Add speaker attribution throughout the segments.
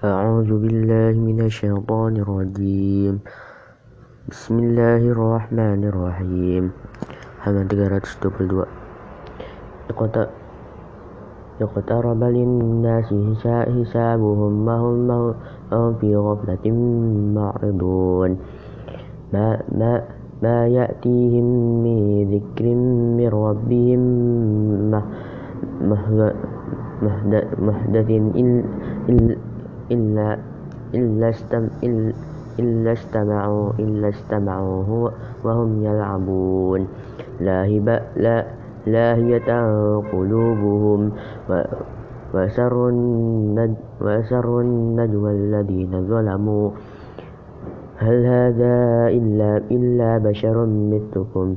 Speaker 1: أعوذ بالله من الشيطان الرجيم. بسم الله الرحمن الرحيم. halaman 322 اقترب للناس حسابهم وهم, في غفلة معرضون. ما, ما, ما يأتيهم من ذكر من ربهم محدث إلا إلا استمعوا إلا استمعوه وهم يلعبون. لاهية قلوبهم وسر النجوى الذين ظلموا. هل هذا إلا, إلا بشر مثلكم؟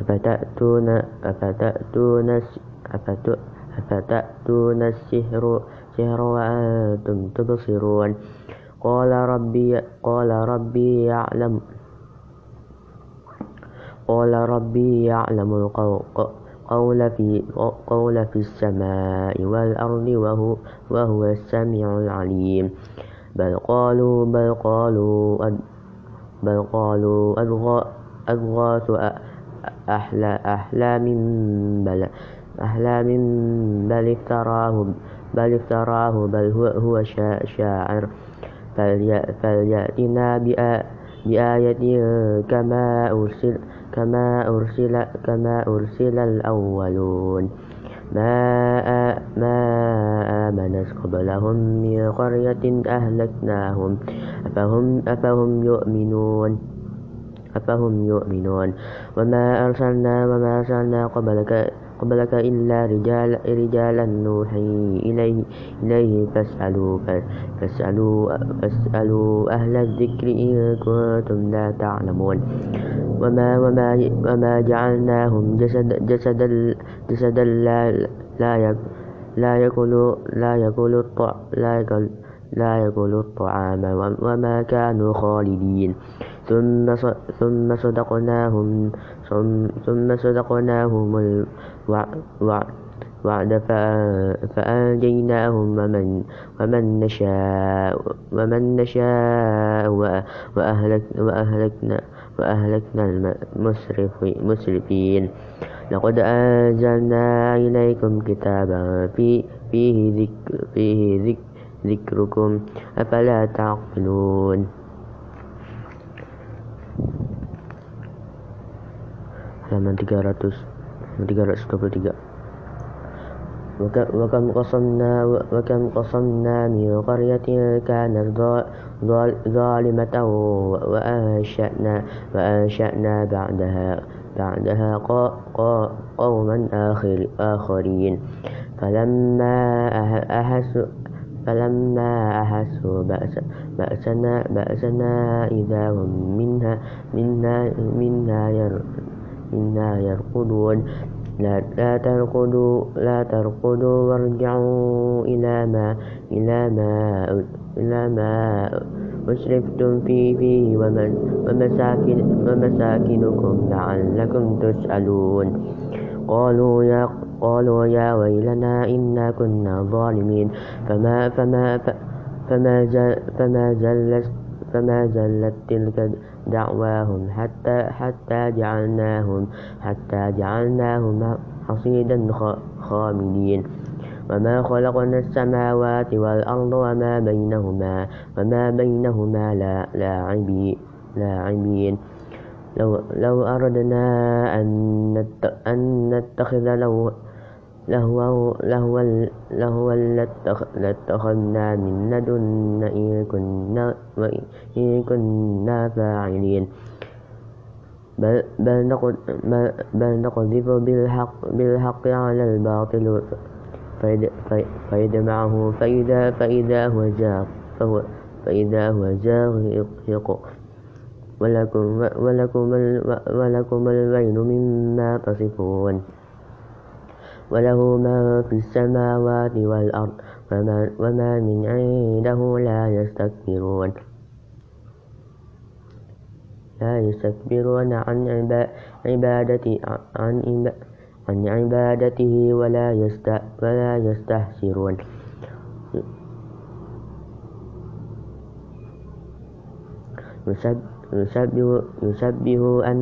Speaker 1: أفتأتون, أفتأتون, أفتأتون السحر وأنتم تبصرون. قال ربي قال ربي يعلم قال ربي يعلم القول في قول في السماء والأرض وهو, وهو السميع العليم. بل قالوا بل قالوا بل قالوا أضغاث أحلام بل أحلام بل افتراه بل افتراه بل هو, هو شاعر. فليأتنا بآية كما أرسل كما أرسل كما أرسل الأولون. ما ما آمنت قبلهم من قرية أهلكناهم. أفهم أفهم يؤمنون؟ أفهم يؤمنون؟ وما أرسلنا وما أرسلنا قبلك قبلك إلا رجال رجالا نوحي إليه, إليه فاسألوا, فاسألوا, فاسألوا أهل الذكر إن كنتم لا تعلمون. وما, وما, وما جعلناهم جسد جسدا, جسدا لا, لا, لا يأكل لا يأكل لا يأكل لا يأكل الطعام. وما كانوا خالدين. ثم ثم صدقناهم ثم صدقناهم الوعد فأنجيناهم ومن ومن نشاء ومن نشاء وأهلكنا وأهلكنا المسرفين. لقد أنزلنا إليكم كتابا فيه ذكر فيه ذكر ذكركم أفلا تعقلون. Halaman 300 323 وكم قصمنا وكم قصمنا من قرية كانت ظالمة وأنشأنا وأنشأنا بعدها بعدها قوما آخر آخرين فلما أحسوا فلما أحسوا بأسنا بأسنا إذا هم منها منها منها إنا يرقدون. لا, لا ترقدوا لا ترقدوا وارجعوا إلى ما إلى ما إلى ما أسرفتم فيه, فيه ومن ومساكن ومساكنكم لعلكم تسألون. قالوا يا قالوا يا ويلنا إنا كنا ظالمين. فما فما فما فما زلت فما زلت تلك دعواهم حتى حتى جعلناهم حتى جعلناهم حصيدا خامدين. وما خلقنا السماوات والأرض وما بينهما وما بينهما لا لاعبين لو, لو أردنا أن نتخذ له لهوا لهوا لاتخذنا من لدنا إن كنا, كنا فاعلين. بل, بل نقذف بالحق, بالحق على الباطل فيدمعه فإذا, فإذا هو زاق فإذا هو زاهق ولكم, ولكم, ولكم الويل مما تصفون. وله من في السماوات والأرض وما, وما من عنده لا يستكبرون. لا يستكبرون عن عبادته عن عن عبادته ولا يست ولا يستحسرون. يسبه يسبه أن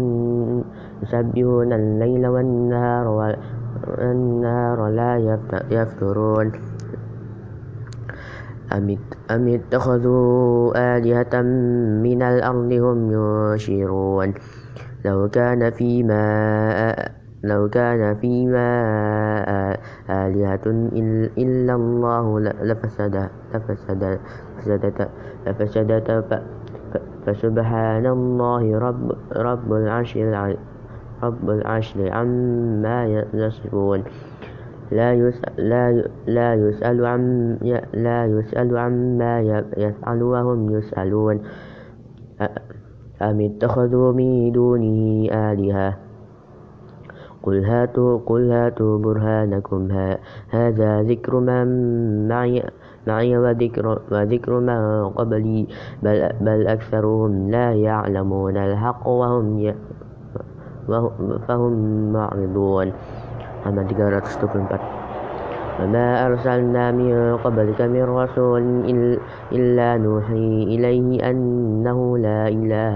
Speaker 1: يسبهون الليل والنهار لا يفترون. أم اتخذوا آلهة من الأرض هم ينشرون. لو كان فيما لو كان فيما آلهة إلا الله لفسد لفسد لفسدت فسبحان الله رب رب العرش رب العرش عما يصفون لا يسأل, لا, لا يسأل عم لا يسأل عما يفعل وهم يسألون. أم اتخذوا من دونه آلهة؟ قل هاتوا قل هاتوا برهانكم. هذا ذكر من معي معي وذكر, وذكر من قبلي. بل, بل أكثرهم لا يعلمون. الحق وهم فهم معرضون. halaman 324 وما أرسلنا من قبلك من رسول إلا نوحي إليه أنه لا إله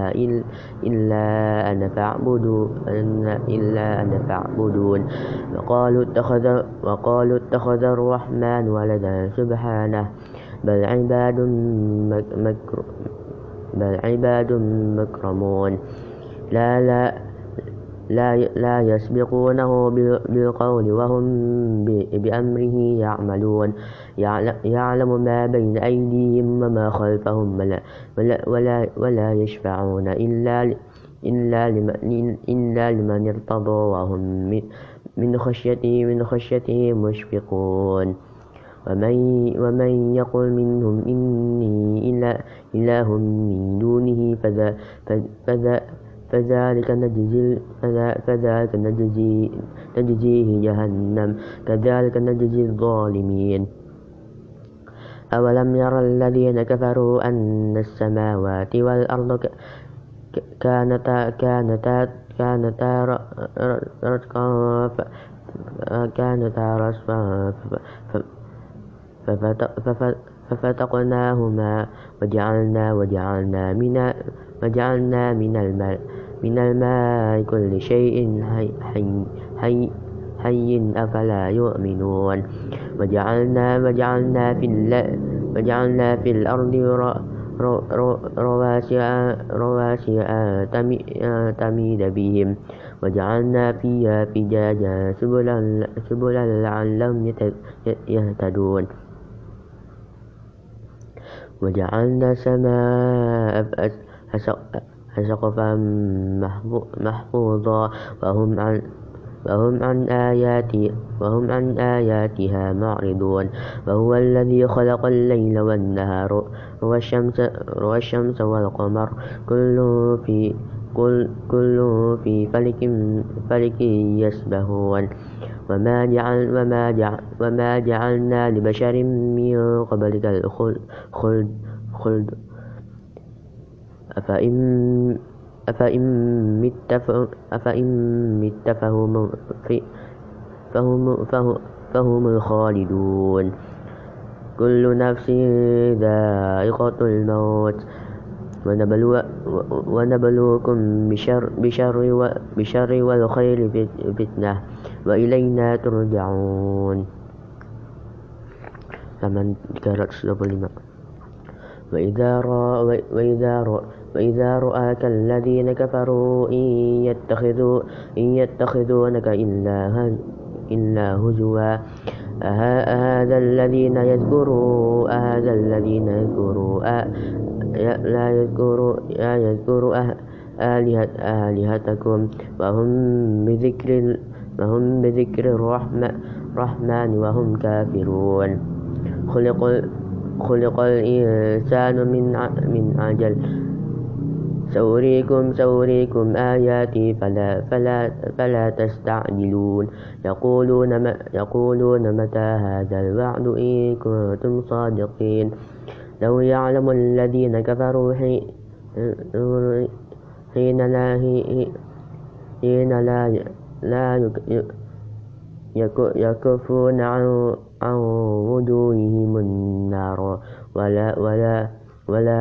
Speaker 1: إلا أنا فاعبدون إلا أنا فاعبدون. وقالوا اتخذ وقالوا اتخذ الرحمن ولدا سبحانه. بل عباد مكر بل عباد مكرمون. لا لا لا لا يسبقونه بالقول وهم بأمره يعملون. يعلم ما بين أيديهم وما خلفهم ولا, ولا, ولا يشفعون إلا إلا لمن, إلا لمن ارتضى وهم من خشيته من خشيته مشفقون. ومن, ومن يقل منهم إني إله من دونه فذا, فذا فذلك نجزي فذلك نجزي نجزيه جهنم. كذلك نجزي الظالمين. أولم ير الذين كفروا أن السماوات والأرض كانتا كانتا كانتا رتقا كانتا رتقا ففتقناهما وجعلنا وجعلنا من وجعلنا من الماء من الماء كل شيء حي, حي, حي أفلا يؤمنون. وجعلنا وجعلنا في وجعلنا في الأرض رواسي رواسي تميد بهم. وجعلنا فيها فجاجا سبلا, سبلا لعلهم يهتدون. وجعلنا سماء سقفا محفوظا وهم عن وهم عن آيات وهم عن آياتها معرضون. وهو الذي خلق الليل والنهار والشمس, والشمس والقمر. كل في كل, في فلك فلك يسبحون. وما جعل وما جعل وما جعلنا لبشر من قبلك الخلد خلد أفإن مت فهم فهم فهم الخالدون. كل نفس ذائقة الموت. ونبلو ونبلوكم بشر, بشر, بشر والخير فتنة. وإلينا ترجعون. فمن 325 وإذا رأى وإذا رأى وإذا رآك الذين كفروا إن, يتخذوا إن يتخذونك إلا, إلا هزوا. أهذا الذين يذكروا أهذا الذين يذكروا لا يذكروا لا يذكروا آلهة آلهتكم. وهم بذكر وهم بذكر الرحمن وهم كافرون. خلق خلق الإنسان من من عجل. سأريكم سأريكم آياتي فلا, فلا, فلا تستعجلون. يقولون, يقولون متى هذا الوعد إن كنتم صادقين. لو يعلم الذين كفروا حين لا حين لا لا يكفون عن, عن وجوههم النار. ولا, ولا ولا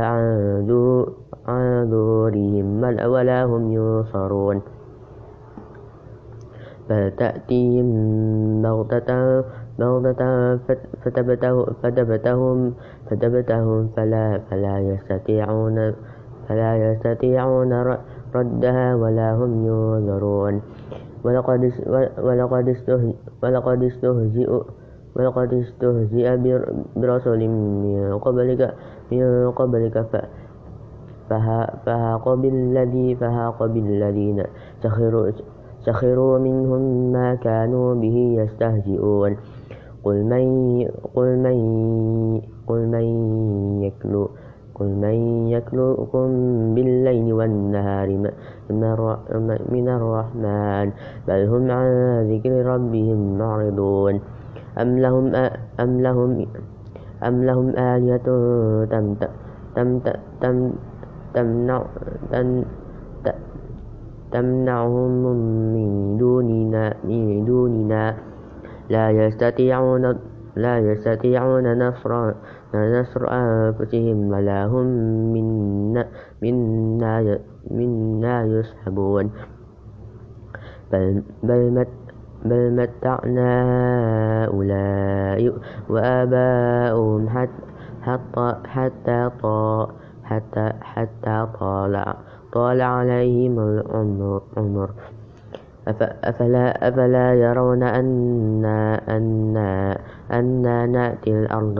Speaker 1: عن ظهورهم ولا هم ينصرون. بل تأتيهم بغتة بغتة فتبتهم فتبتهم فلا فلا يستطيعون فلا يستطيعون ردها ولا هم ينظرون. ولقد ولقد استهزئ ولقد استهزئ برسول من قبلك من قبلك فهاق بالذي فهاق بالذين سخروا سخروا منهم ما كانوا به يستهزئون. قل من قل من قل من يكلو قل من يكلؤكم بالليل والنهار من الرحمن بل هم عن ذكر ربهم معرضون. أم لهم أم لهم أم لهم تمنع تمنعهم من دوننا من دوننا. لا يستطيعون لا يستطيعون نصر نصر أنفسهم ولا هم منا منا منا يسحبون. بل بل بل متعنا هؤلاء وآباؤهم حتى حتى حتى حتى طال طال عليهم العمر أفلا, أفلا يرون أنا, أنا, أنا نأتي الأرض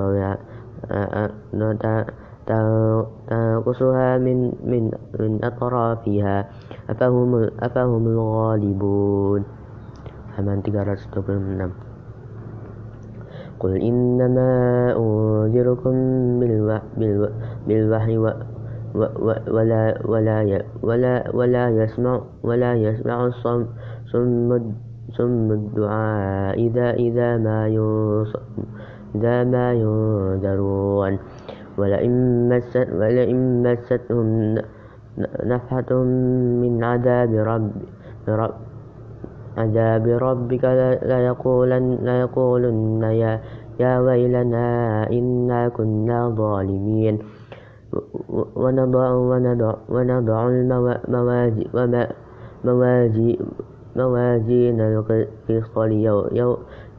Speaker 1: تنقصها من, من, من أطرافها. أفهم, أفهم الغالبون. Halaman 326 قل إنما أنذركم بالوحي ولا ولا ولا ولا يسمع ولا يسمع الصم صم الدعاء إذا إذا ما إذا ما ينذرون. ولئن مست ولئن مستهم نفحة من عذاب رب, رب عذاب ربك ليقولن, يا, ويلنا إنا كنا ظالمين. ونضع, ونضع, ونضع الموازي موازين القسط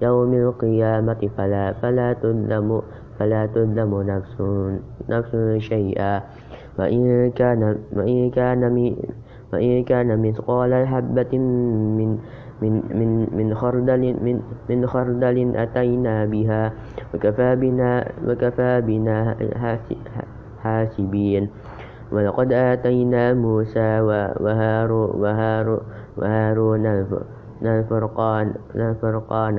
Speaker 1: يوم القيامة. فلا, تظلم نفس, شيئا. وإن كان, وإن كان, مثقال حبة من من من خردل من من خردل أتينا بها وكفى بنا وكفى بنا حاسبين. ولقد آتينا موسى وهارون الفرقان الفرقان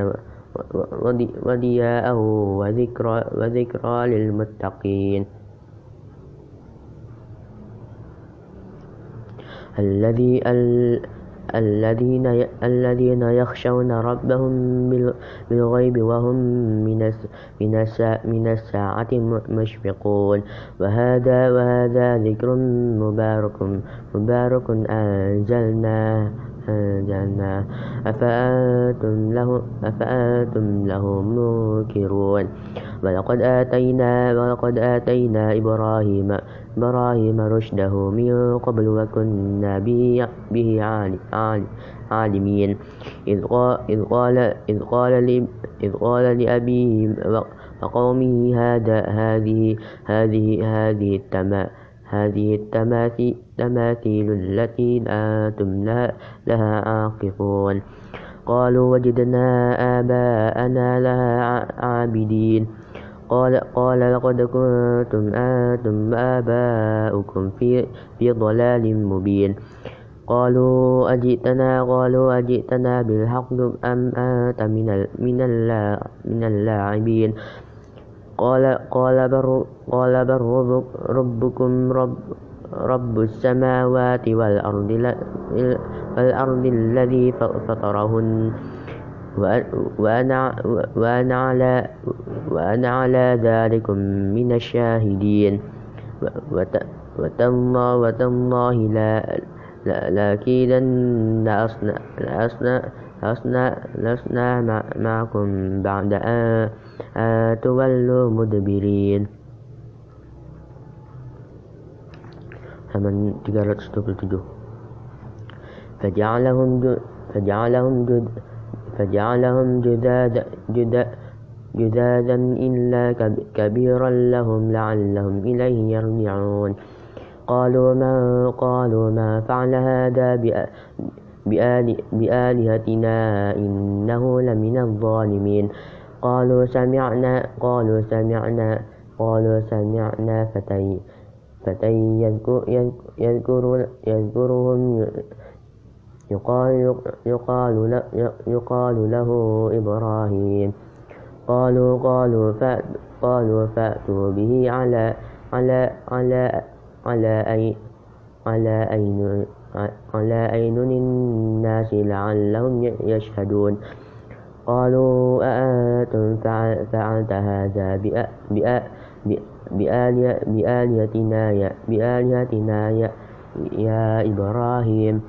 Speaker 1: وضياءه وذكرى وذكرى للمتقين. الذي الذين الذين يخشون ربهم بالغيب وهم من من الساعة مشفقون. وهذا وهذا ذكر مبارك مبارك أنزلناه أنزلناه أفأنتم له أفأنتم له منكرون. ولقد آتينا ولقد آتينا إبراهيم إبراهيم رشده من قبل وكنا به, به عالمين. إذ قال إذ قال إذ قال لأبيه وقومه هذا هذه هذه هذه التما هذه التماثيل التي أنتم لها عاقفون قالوا وجدنا آباءنا لها عابدين. قال, قال لقد كنتم أنتم وآباؤكم في, في ضلال مبين. قالوا أجئتنا؟ قالوا أجئتنا بالحق أم أنت من من من اللاعبين؟ قال قال بر قال بر ربكم رب رب السماوات والأرض والأرض الذي فطرهن. وأنا, على, وأنا على ذلك من الشاهدين. وتالله وتالله لا لأكيدن أصنع, أصنع, أصنع, معكم بعد أن تولوا مدبرين. halaman 327 فجعلهم فجعلهم جد فجعلهم جداد جد جدادا إلا كبيرا لهم لعلهم إليه يرجعون. قالوا ما قالوا ما فعل هذا بآلهتنا إنه لمن الظالمين. قالوا سمعنا قالوا سمعنا قالوا سمعنا فتى فتى يذكر يذكرهم يقال, يقال, له إبراهيم. قالوا قالوا قالوا فأتوا به على على على على أي على أين على أين الناس لعلهم يشهدون. قالوا أأنتم فعلت هذا بآلهتنا يا, بآلهتنا يا, يا إبراهيم.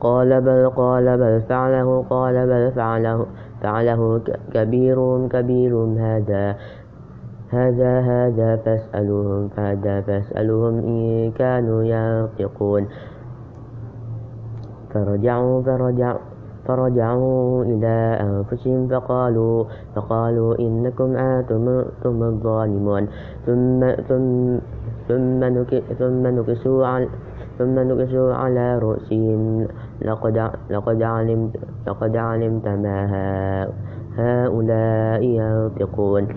Speaker 1: قال بل قال بل فعله قال بل فعله فعله كبير كبير هذا هذا هذا فاسألهم هذا فاسألهم إن كانوا ينطقون فرجعوا فرجعوا فرجعوا إلى أنفسهم فقالوا فقالوا إنكم أنتم الظالمون ثم ثم ثم, ثم نكسوا على ثم نكسوا على رؤوسهم لقد لقد علمت لقد علمت ما هؤلاء ينطقون.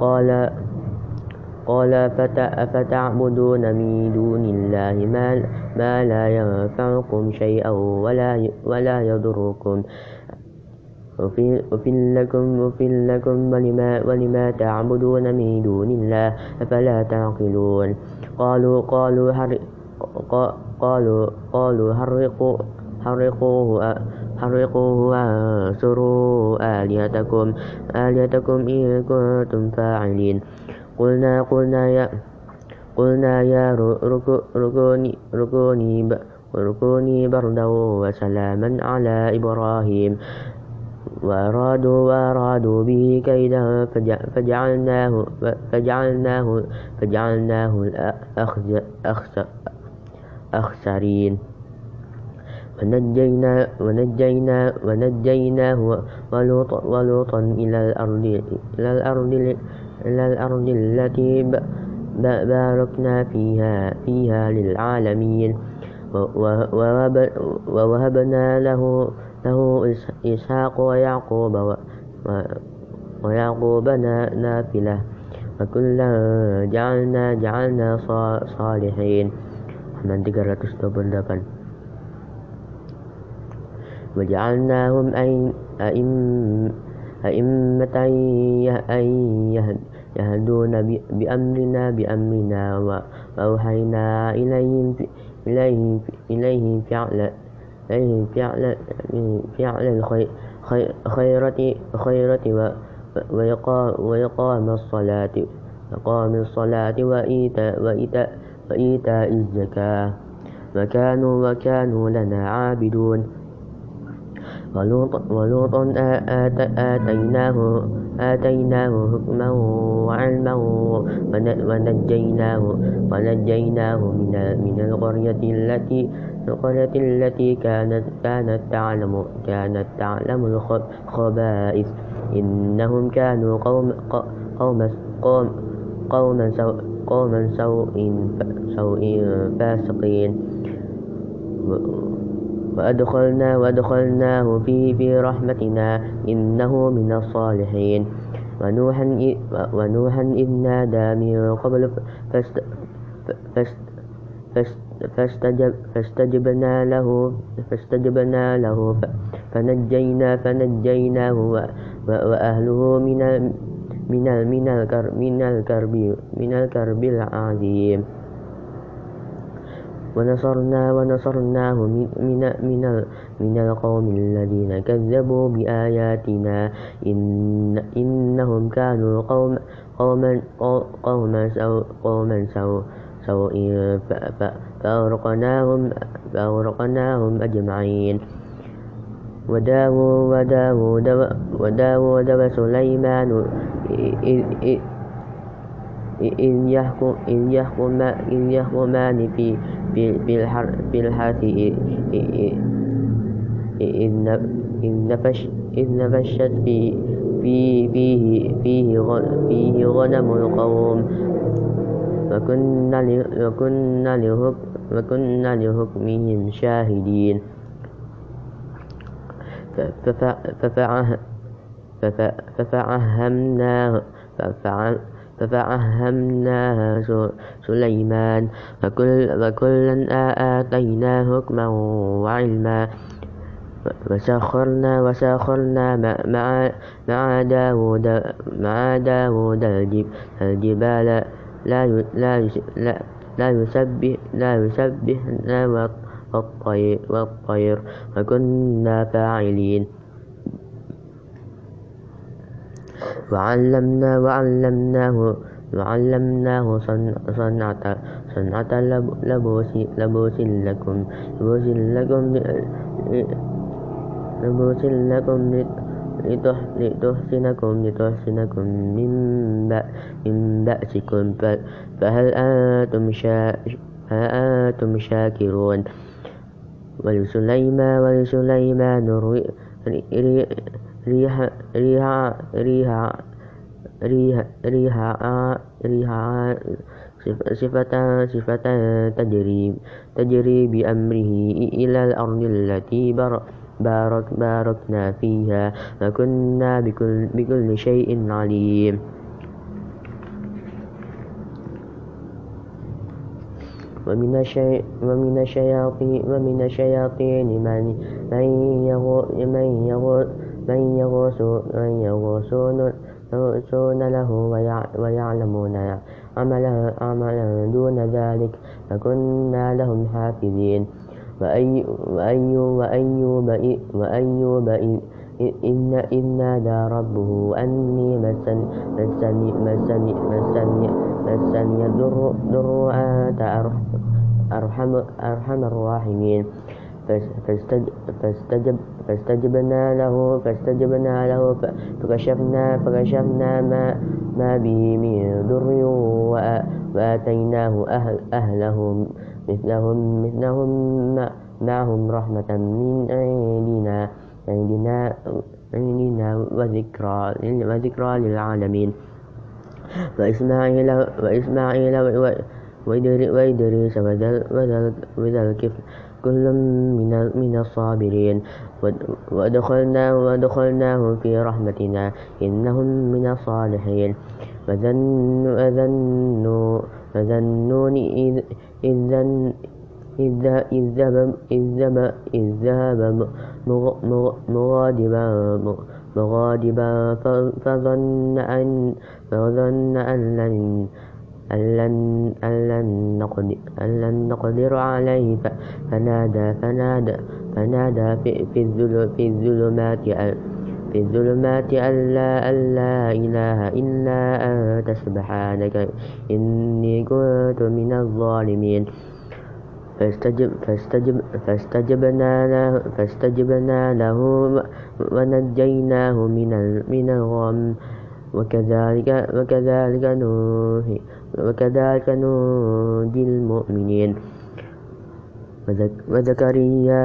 Speaker 1: قال قال أفتعبدون من دون الله ما, ما لا ينفعكم شيئا ولا, ولا يضركم. أفل لكم, أفل لكم ولما, ولما تعبدون من دون الله أفلا تعقلون. قالوا قالوا قالوا قالوا حرقوا حرقوه حرقوه وانصروا آلهتكم. آلهتكم إن كنتم فاعلين. قلنا قلنا يا قلنا يا ركوني ركوني ركوني بردا وسلاما على إبراهيم. وأرادوا وأرادوا به كيدا فجعلناه فجعلناه فجعلناه الأخسرين ونجينا ونجينا ونجيناه ولوطا إلى الأرض إلى الأرض إلى الأرض التي باركنا فيها فيها للعالمين. ووهبنا له له إسحاق ويعقوب ويعقوب نافلة. وكلا جعلنا جعلنا صالحين. من 328 وجعلناهم أئمة يهدون بأمرنا بأمرنا وأوحينا إليهم إليهم إليهم فعل إليهم فعل فعل الخيرة خيرة وإقام الصلاة وإيتاء وإيتاء وإيتاء الزكاة. وكانوا وكانوا لنا عابدون. ولوطا آتيناه آتيناه حكما وعلما ونجيناه ونجيناه من من القرية التي القرية التي كانت كانت تعلم كانت تعلم الخبائث إنهم كانوا قوم قوم قوم قوما سوء قوما سوء سوء فاسقين. وأدخلنا وأدخلناه في في رحمتنا إنه من الصالحين. ونوحا ونوحا إذ نادى من قبل فاست فاست فاست فاستجب فاستجبنا له فاستجبنا له فنجينا فنجيناه وأهله من من من الكرب من الكرب من الكرب العظيم ونصرنا ونصرناه من, من, من, من القوم الذين كذبوا بآياتنا. إن إنهم كانوا قوم قوما قوما سوء قوما سوء سوء. فأغرقناهم فأغرقناهم أجمعين. وداود وداود وسليمان إذ إذ يحكم إذ يحكم إذ يحكمان في في الحرث. إذ نفش إذ نفشت في في فيه فيه فيه غنم القوم. وكنا وكنا لحكمهم شاهدين. ففعهمناها سليمان وكلا آتينا حكما وعلما وسخرنا وسخرنا مع داود مع داود الجبال. لا لا لا يسبح لا يسبحنا والطير والطير. وكنا فاعلين. وعلمنا وعلمناه وعلمناه صنعة صنعة لبوس لبوس لكم. لبوس لكم لبوس لكم لتحسنكم لتحسنكم من بأسكم. فهل أنتم أنتم شاكرون؟ ولسليمان ولسليمان ريح ريح ريح ريح ريح ريح صفة صفة تجري تجري بأمره إلى الأرض التي بر بارك باركنا فيها وكنا بكل, بكل شيء عليم. ومن الشيء ومن الشياطين ومن الشياطين من من من يغوصون له ويعلمون عملا عملا دون ذلك فكنا لهم حافظين. وأيوب وأيوب وأيوب إن إذ نادى ربه أني مسني مسني مسني مسني مسني الضر وأنت أرحم أرحم الراحمين. فاستجب فاستجبنا له فاستجبنا له فكشفنا فكشفنا ما ما به من ضر وآتيناه أهل أهله مثلهم مثلهم معهم رحمة من عندنا عندنا عندنا وذكرى وذكرى للعالمين. وإسماعيل وإسماعيل وإدريس وذا الكفل كل من من الصابرين. وأدخلناه وأدخلناه في رحمتنا إنهم من الصالحين. وذنوا وذنون إذ إذ ذهب إذ ذهب مغاضبا مغاضبا فظن أن فظن أن لن أن لن, نقدر, عليه فنادى فنادى فنادى في, الظلمات في الظلمات أن لا إله إلا أنت. سبحانك إني كنت من الظالمين. فاستجب فاستجب فاستجبنا له فاستجبنا له ونجيناه من من الغم. وكذلك وكذلك نوحي وكذلك ننجي المؤمنين. وزكريا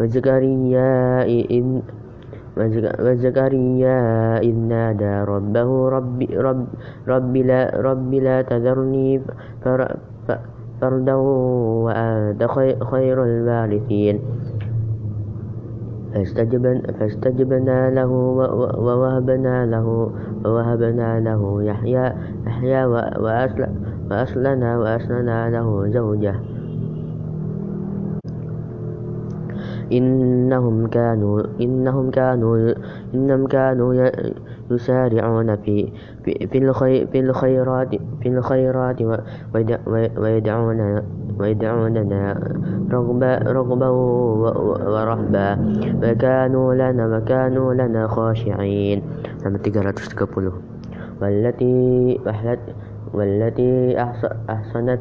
Speaker 1: وزكريا إذ وزكريا إذ نادى ربه رب, رب, رب, لا, رب لا تذرني فردا وأنت خير الوارثين. فاستجبنا له ووهبنا له ووهبنا له يحيى يحيى وأصلنا وأصلنا له زوجة. إنهم كانوا إنهم كانوا إنهم كانوا يسارعون في في في الخيرات في الخيرات ويدعون ويدعوننا رغبا رغبا ورهبا. وكانوا لنا وكانوا لنا خاشعين. لما 330 والتي أحصنت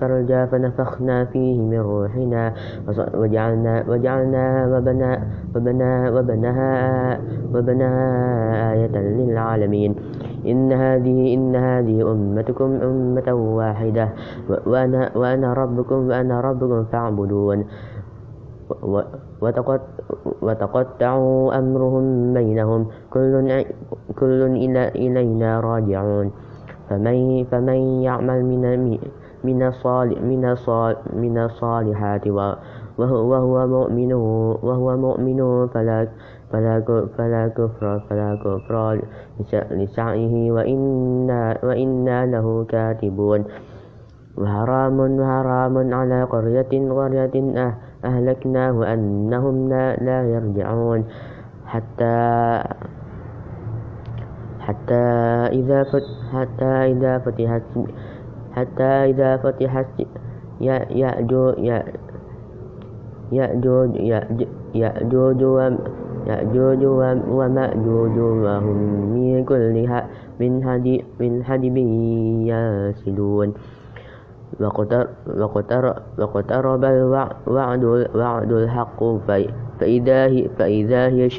Speaker 1: فرجها, فنفخنا فيه من روحنا وجعلنا, وجعلنا وبنا وبنا وبناها, وبناها آية للعالمين. إن هذه إن هذه أمتكم أمة واحدة وأنا وأنا ربكم وأنا ربكم فاعبدون. وتقطعوا أمرهم بينهم. كل كل إلينا راجعون. فمن فمن يعمل من من الصالح من الصالح من الصالحات وهو مؤمن وهو مؤمن فلا فلا فلا كفر فلا كفر لسعيه. وإنا وإنا له كاتبون. وحرام وحرام على قرية قرية أهلكناه أنهم لا يرجعون. حتى حتى إذا حتى إذا فتحت حتى إذا فتحت يأجوج يأجوج ومأجوج وهم من كل من حدب ينسلون واقترب الوعد وعد الحق فإذا هي, فإذا هي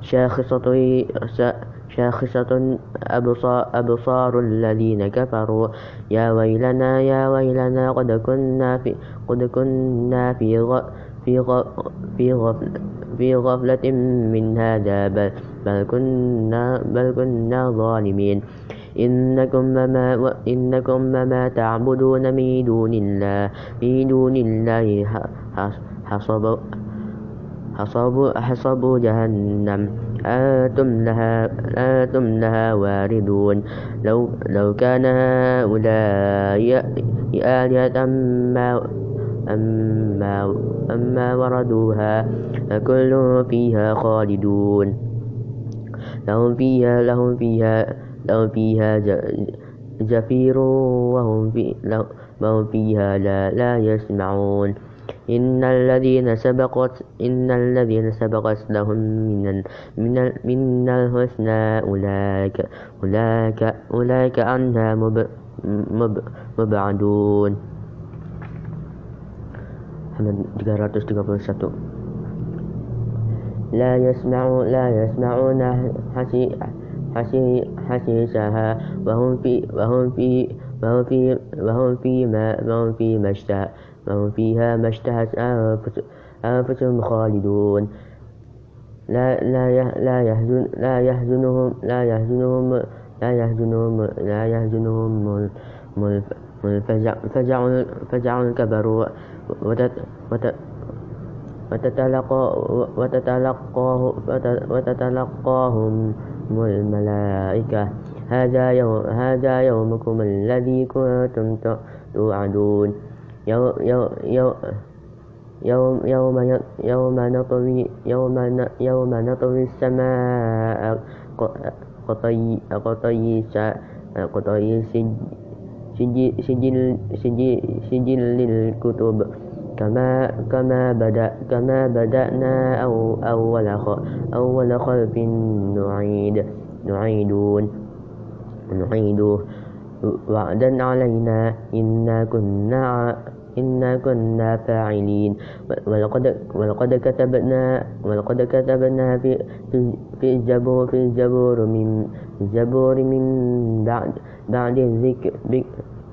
Speaker 1: شاخصة شاخصة أبصار الذين كفروا. يا ويلنا يا ويلنا قد كنا في قد كنا في في في في غفلة من هذا بل, بل كنا بل كنا ظالمين. إنكم ما إنكم ما تعبدون من دون الله من دون الله حصب حصب حصب جهنم. أنتم لها أنتم لها واردون. لو لو كان هؤلاء آلهة ما أما أما وردوها فكل فيها خالدون. لهم فيها لهم فيها لهم فيها زفير وهم في وهم فيها لا, لا يسمعون. إن الذين سبقت إن الذين سبقت لهم من من من الحسنى أولئك أولئك أولئك عنها مب مب مبعدون. محمد 331 لا يسمعون لا يسمعون حسي حسيسها وهم في وهم في وهم في وهم فيما وهم فيما اشتهى وهم فيها ما اشتهت أنفسهم خالدون. لا لا لا يحزن لا يحزنهم لا يحزنهم لا يحزنهم لا يحزنهم فزع فزع كبروا وتتلقاه وتتلقاهم الملائكة هذا يوم هذا يومكم الذي كنتم توعدون. يوم يوم يوم يوم نطوي يوم يوم نطوي السماء قطي قطي قطي سجل سجل سجل للكتب. كما كما بدأ كما بدأنا أو أول أول خلق نعيد. نعيدون. نعيده وعدا علينا. إنا كنا إنا كنا فاعلين. ولقد ولقد كتبنا ولقد كتبنا في في الزبور في الزبور من الزبور من بعد بعد الذكر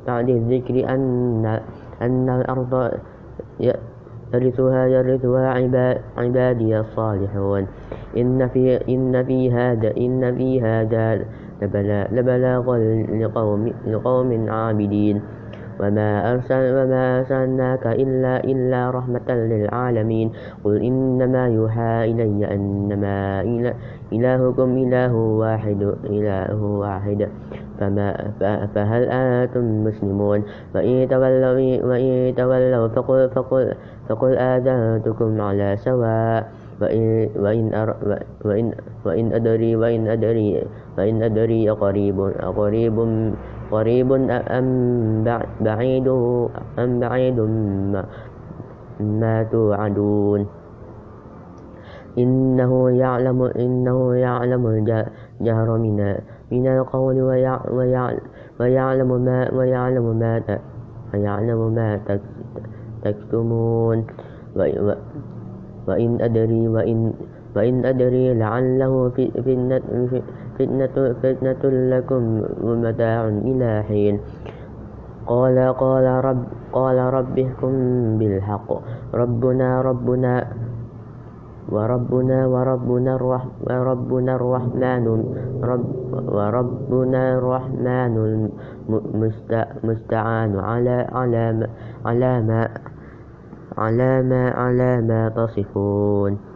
Speaker 1: بعد الذكر أن أن الأرض يرثها يرثها عبادي الصالحون. إن في إن في هذا إن في هذا لبلاغا لقوم لقوم عابدين. وما, أرسل وما أرسلناك إلا, إلا رحمة للعالمين. قل إنما يوحى إلي أنما إلهكم إله واحد إله واحد. فما فهل أنتم مسلمون؟ وإن تولوا, وإن تولوا فقل, فقل, فقل آذنتكم على سواء. وإن, وإن, وإن, وإن أدري وإن أدري وإن أدري أقريب أقريب قريب أم بعيد أم بعيد ما توعدون. إنه يعلم إنه يعلم الجهر من من القول ويعلم ما ويعلم ما ويعلم ما تكتمون. وإن أدري وإن وإن أدري لعله في فتنة, فتنة لكم ومتاع إلى حين. قال قال رب قال رب احكم بالحق. ربنا ربنا وربنا وربنا وربنا الرحمن رب وربنا الرحمن المستعان على على على ما على ما على ما تصفون.